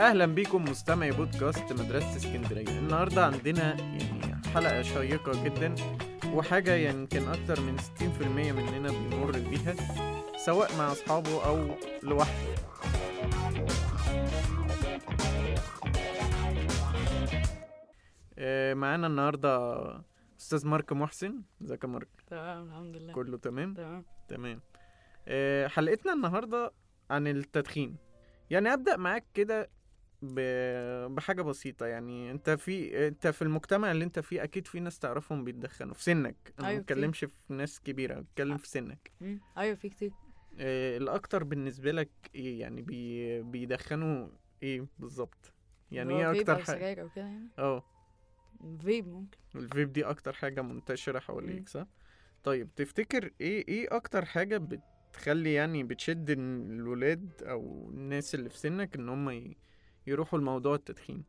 أهلا بيكم مستمعي بودكاست مدرسة اسكندرية. النهارده عندنا يعني حلقة شيقة جدا وحاجة يعني يمكن أكتر من 60% مننا بيمر بيها سواء مع أصحابه أو لوحده. آه، معانا النهارده أستاذ مارك محسن. إزيك يا مارك؟ تمام الحمد لله. كله تمام؟ تمام. تمام. آه، حلقتنا النهارده عن التدخين. يعني أبدأ معاك كده بحاجة بسيطة يعني. انت في انت في المجتمع اللي انت فيه أكيد في ناس تعرفهم بيتدخنوا في سنك. أنا ما أيوة كتير. بتكلمش في ناس كبيرة بتكلم في سنك. مم. أيوه في كتير. آه، الأكتر بالنسبة لك إيه يعني؟ بي بيدخنوا إيه بالظبط؟ يعني إيه أكتر حاجة؟ أو كده يعني؟ آه. فيب ممكن. الفيب دي أكتر حاجة منتشرة مم. حواليك صح؟ طيب تفتكر إيه إيه أكتر حاجة بتخلي يعني بتشد الولاد أو الناس اللي في سنك إن هم ي- يروحوا لموضوع التدخين.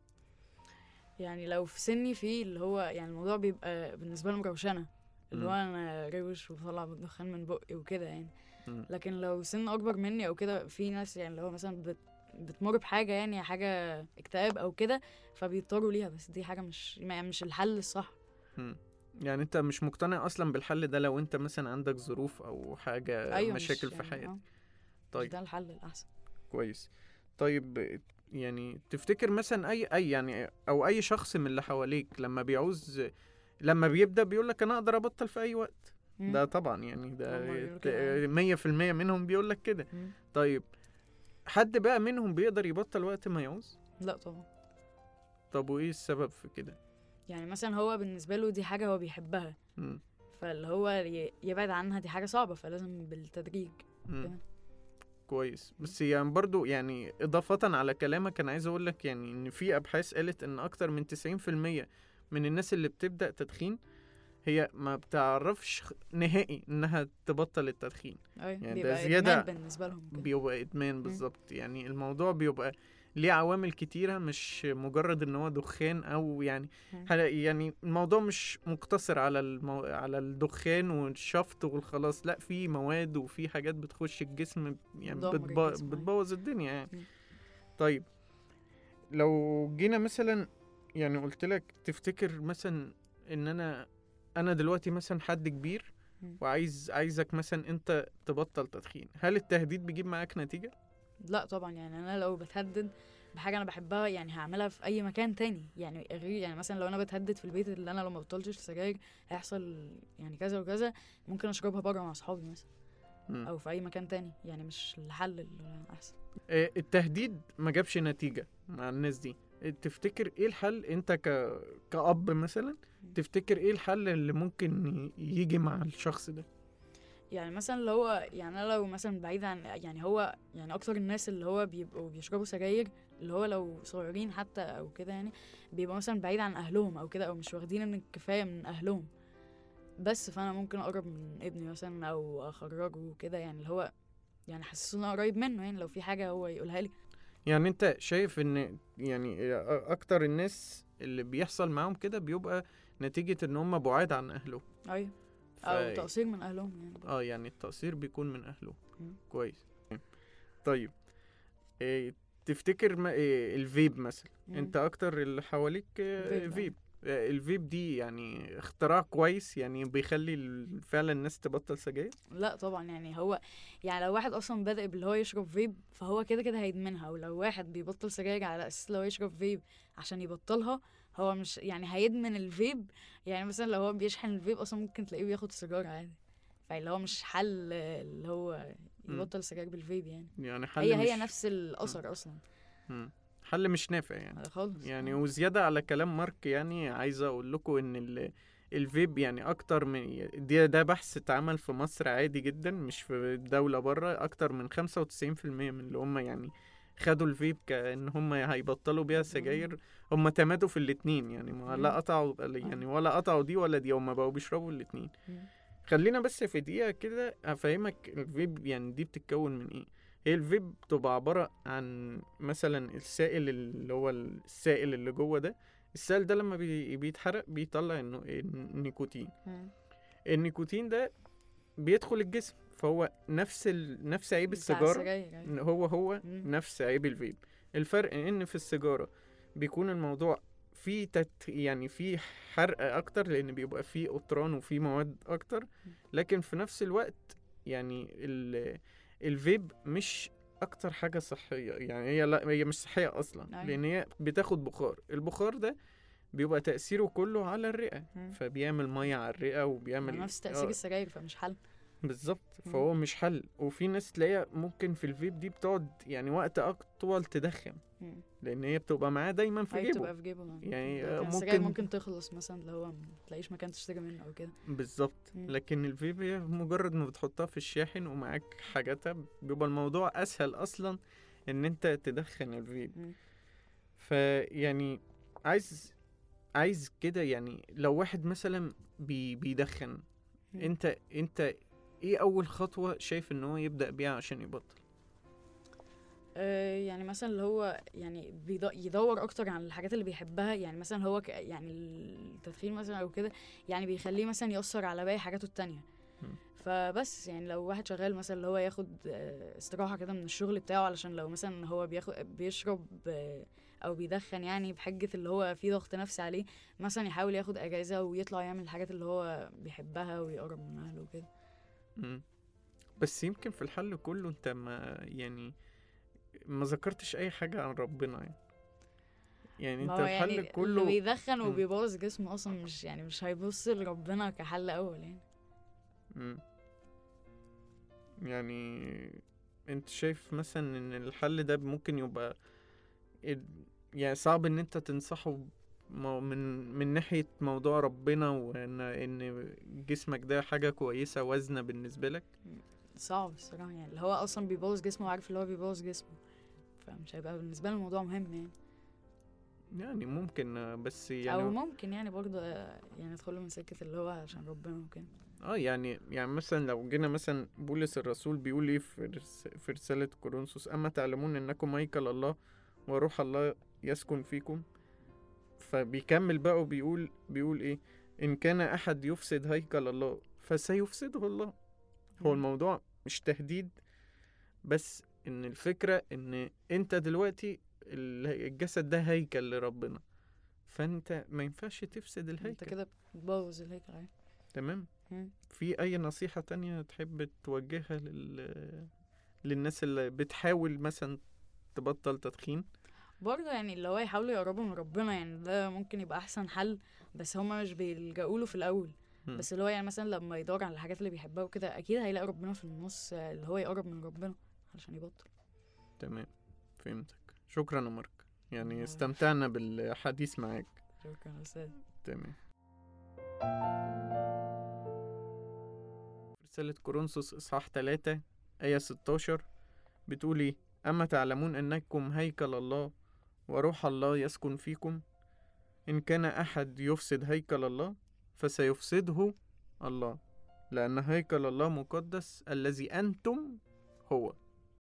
يعني لو في سني في اللي هو يعني الموضوع بيبقى بالنسبة لهم روشنة اللي هو. أنا روش وبطلع دخان من بقي وكده يعني. مم. لكن لو سن أكبر مني أو كده في ناس يعني اللي هو مثلا بت بتمر بحاجة يعني حاجة اكتئاب أو كده فبيضطروا ليها بس دي حاجة مش يعني مش الحل الصح. مم. يعني أنت مش مقتنع أصلا بالحل ده لو أنت مثلا عندك ظروف أو حاجة أيوه مش مشاكل في يعني حياتك؟ آه، مش طيب. ده الحل الأحسن. كويس. طيب يعني تفتكر مثلا أي أي يعني أو أي شخص من اللي حواليك لما بيعوز لما بيبدأ بيقول لك أنا أقدر أبطل في أي وقت. ده طبعا يعني ده. مية في المية منهم بيقول لك كده. طيب حد بقى منهم بيقدر يبطل وقت ما يعوز لا طبعا طب وإيه السبب في كده يعني مثلا هو بالنسبة له دي حاجة هو بيحبها مم. فاللي هو ي- يبعد عنها دي حاجة صعبة فلازم بالتدريج مم. كويس. بس يعني برضو يعني إضافة على كلامك أنا عايز أقول لك يعني إن في أبحاث قالت إن أكتر من 90% من الناس اللي بتبدأ تدخين هي ما بتعرفش نهائي إنها تبطل التدخين. أيوة يعني ده إدمان بالنسبة لهم كده. بيبقى إدمان بالظبط. يعني الموضوع بيبقى ليه عوامل كتيرة مش مجرد إن هو دخان أو يعني يعني الموضوع مش مقتصر على المو... على الدخان والشفط والخلاص لأ في مواد وفي حاجات بتخش الجسم يعني بتب... أيوة. بتبوظ الدنيا يعني. طيب لو جينا مثلا يعني قلت لك تفتكر مثلا إن أنا أنا دلوقتي مثلا حد كبير. وعايز عايزك مثلا أنت تبطل تدخين هل التهديد بيجيب معاك نتيجة؟ لا طبعا يعني أنا لو بتهدد بحاجة أنا بحبها يعني هعملها في أي مكان تاني. يعني غير يعني مثلا لو أنا بتهدد في البيت اللي أنا لو ما بطلتش سجاير هيحصل يعني كذا وكذا ممكن أشربها بره مع أصحابي مثلا. أو في أي مكان تاني. يعني مش الحل الأحسن آه، التهديد ما جابش نتيجة مع الناس دي. تفتكر إيه الحل؟ أنت ك... كأب مثلا تفتكر إيه الحل اللي ممكن يجي مع الشخص ده؟ يعني مثلا اللي هو يعني أنا لو مثلا بعيد عن يعني هو يعني أكتر الناس اللي هو بيبقوا بيشربوا سجاير اللي هو لو صغيرين حتى أو كده يعني بيبقوا مثلا بعيد عن أهلهم أو كده أو مش واخدين من الكفايه من أهلهم. بس فأنا ممكن أقرب من ابني مثلا أو أخرجه كده يعني اللي هو يعني احسسه إن أنا قريب منه يعني لو في حاجة هو يقولها لي. يعني أنت شايف إن يعني أكتر الناس اللي بيحصل معاهم كده بيبقى نتيجة إن هم بعاد عن أهله؟ أيوه. أو تقصير من أهلهم يعني. آه يعني التقصير بيكون من أهله. كويس. طيب. إيه تفتكر ما إيه الفيب مثلا. أنت أكتر اللي حواليك آه، vape، vape. آه، الفيب دي يعني اختراع كويس يعني بيخلي فعلا الناس تبطل سجاير؟ لا طبعا يعني هو يعني لو واحد أصلا بادئ باللي هو يشرب فيب فهو كده كده هيدمنها. ولو واحد بيبطل سجاير على أساس لو يشرب فيب عشان يبطلها هو مش يعني هيدمن الفيب يعني مثلا لو هو بيشحن الفيب أصلا ممكن تلاقيه بياخد سيجارة عادي فاللي هو مش حل اللي هو. يبطل سجاير بالفيب يعني يعني حل هي مش هي نفس الأثر أصلا مم. حل مش نافع يعني خالص يعني آه. وزيادة على كلام مارك يعني عايز أقول لكم إن ال الفيب يعني أكتر من دي ده بحث اتعمل في مصر عادي جدا مش في دولة بره أكتر من 95% من اللي هم يعني خدوا الفيب كأن هم هيبطلوا بيها سجاير هم تمادوا في الاتنين يعني ما لا. قطعوا يعني ولا قطعوا دي ولا دي هم بقوا بيشربوا الاتنين. خلينا بس في دقيقة كده أفهمك الفيب يعني دي بتتكون من إيه. هي الفيب بتبقى عبارة عن مثلا السائل اللي هو السائل اللي جوه ده. السائل ده لما بي- بيتحرق بيطلع النيكوتين مم. النيكوتين ده بيدخل الجسم. فهو نفس ال... نفس عيب السجاير، أيوة. هو هو مم. نفس عيب الفيب. الفرق إن في السيجارة بيكون الموضوع فيه تت يعني فيه حرق أكتر لأن بيبقى فيه قطران وفيه مواد أكتر. لكن في نفس الوقت يعني ال الفيب مش أكتر حاجة صحية. يعني هي لا هي مش صحية أصلا. أيوة. لأن هي بتاخد بخار. البخار ده بيبقى تأثيره كله على الرئة. مم. فبيعمل مية على الرئة وبيعمل نفس تأثير آه، السجاير فمش حل. بالظبط مم. فهو مش حل وفي ناس تلاقيها ممكن في الفيب دي بتقعد يعني وقت أطول تدخن. لأن هي بتبقى معاه دايما في جيبه بتبقى في جيبه. يعني لكن آه، ممكن ممكن تخلص مثلا هو ما تلاقيش مكان تشتري منه أو كده بالظبط. لكن الفيب هي مجرد ما بتحطها في الشاحن ومعاك حاجاتها بيبقى الموضوع أسهل أصلا إن أنت تدخن الفيب. فيعني عايز عايز كده يعني لو واحد مثلا بي بيدخن. أنت أنت إيه اول خطوة شايف ان هو يبدأ بيها عشان يبطل؟ آه، يعني مثلا اللي هو يعني يدور أكتر عن الحاجات اللي بيحبها يعني مثلا هو يعني التدخين مثلا أو كده يعني بيخليه مثلا يأثر على باقي حاجاته التانية. فبس يعني لو واحد شغال مثلا اللي هو ياخد آه، استراحة كده من الشغل بتاعه علشان لو مثلا هو بياخد بيشرب آه، أو بيدخن يعني بحجة اللي هو في ضغط نفسي عليه مثلا يحاول ياخد أجازة ويطلع يعمل الحاجات اللي هو بيحبها ويقرب من اهله وكده. مم. بس يمكن في الحل كله انت ما يعني ما ذكرتش أي حاجة عن ربنا يعني يعني انت الحل يعني كله اللي بيدخن. وبيبوظ جسمه أصلا مش يعني مش هيبص لربنا كحل أول يعني مم. يعني انت شايف مثلا إن الحل ده ممكن يبقى يعني صعب إن انت تنصحه من من ناحية موضوع ربنا وإن إن جسمك ده حاجة كويسة وزنة بالنسبة لك؟ صعب الصراحة يعني اللي هو أصلا بيبوظ جسمه وعارف اللي هو بيبوظ جسمه فمش هيبقى بالنسبة له الموضوع مهم يعني. يعني ممكن بس أو يعني ممكن يعني برضه يعني أدخله من سكة اللي هو عشان ربنا وكده. آه يعني يعني مثلا لو جينا مثلا بولس الرسول بيقول إيه في رس- في رسالة كورنثوس؟ أما تعلمون إنكم هيكل الله وروح الله يسكن فيكم؟ فبيكمل بقى وبيقول بيقول إيه؟ إن كان أحد يفسد هيكل الله فسيفسده الله. هو. الموضوع مش تهديد بس إن الفكرة إن أنت دلوقتي ال- الجسد ده هيكل لربنا فأنت ما ينفعش تفسد أنت الهيكل. كده بتبوظ الهيكل عادي تمام. مم. في أي نصيحة تانية تحب توجهها لل... للناس اللي بتحاول مثلا تبطل تدخين؟ برضه يعني اللي هو يحاولوا يقربوا من ربنا يعني ده ممكن يبقى أحسن حل بس هما مش بيلجأوا له في الأول. مم. بس اللي هو يعني مثلا لما يدور على الحاجات اللي بيحبها وكده أكيد هيلاقي ربنا في النص آه، اللي هو يقرب من ربنا علشان يبطل. تمام. فهمتك. شكرا يا مارك. يعني الله. استمتعنا بالحديث معاك. شكرا يا أستاذ. تمام. رسالة كورنثوس إصحاح 3 آية 16 بتقول إيه؟ أما تعلمون أنكم هيكل الله وروح الله يسكن فيكم. إن كان أحد يفسد هيكل الله فسيفسده الله لأن هيكل الله مقدس الذي أنتم هو.